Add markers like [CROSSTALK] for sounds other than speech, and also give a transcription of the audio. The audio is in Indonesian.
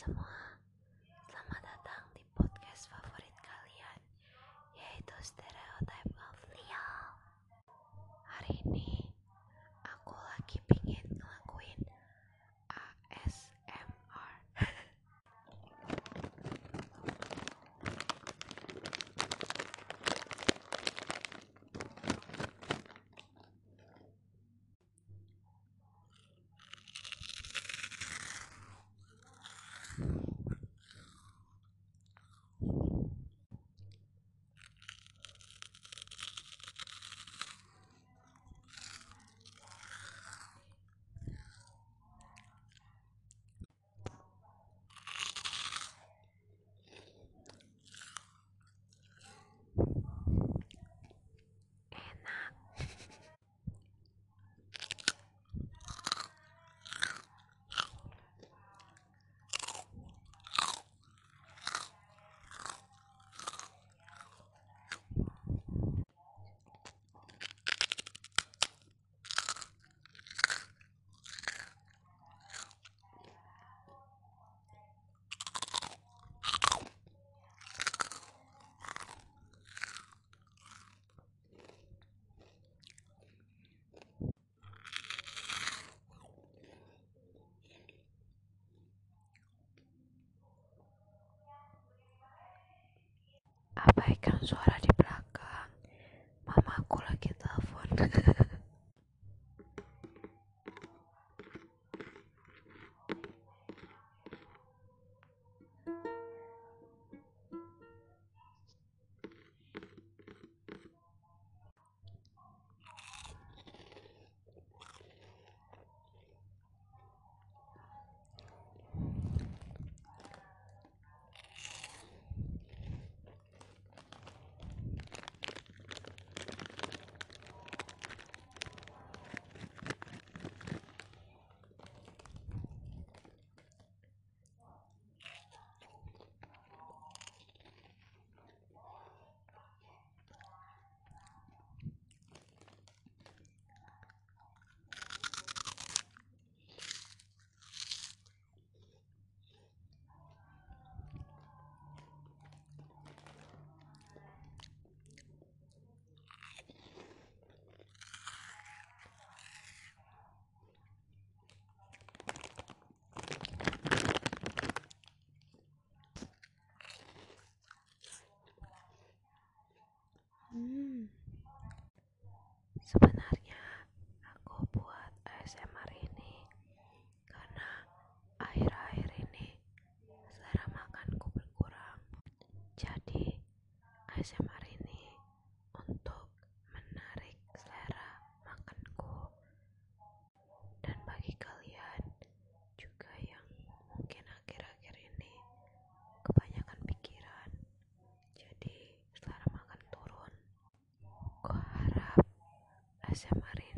怎么啊 suara di belakang. Mamaku lagi telepon. [LAUGHS] Sabanari ASMR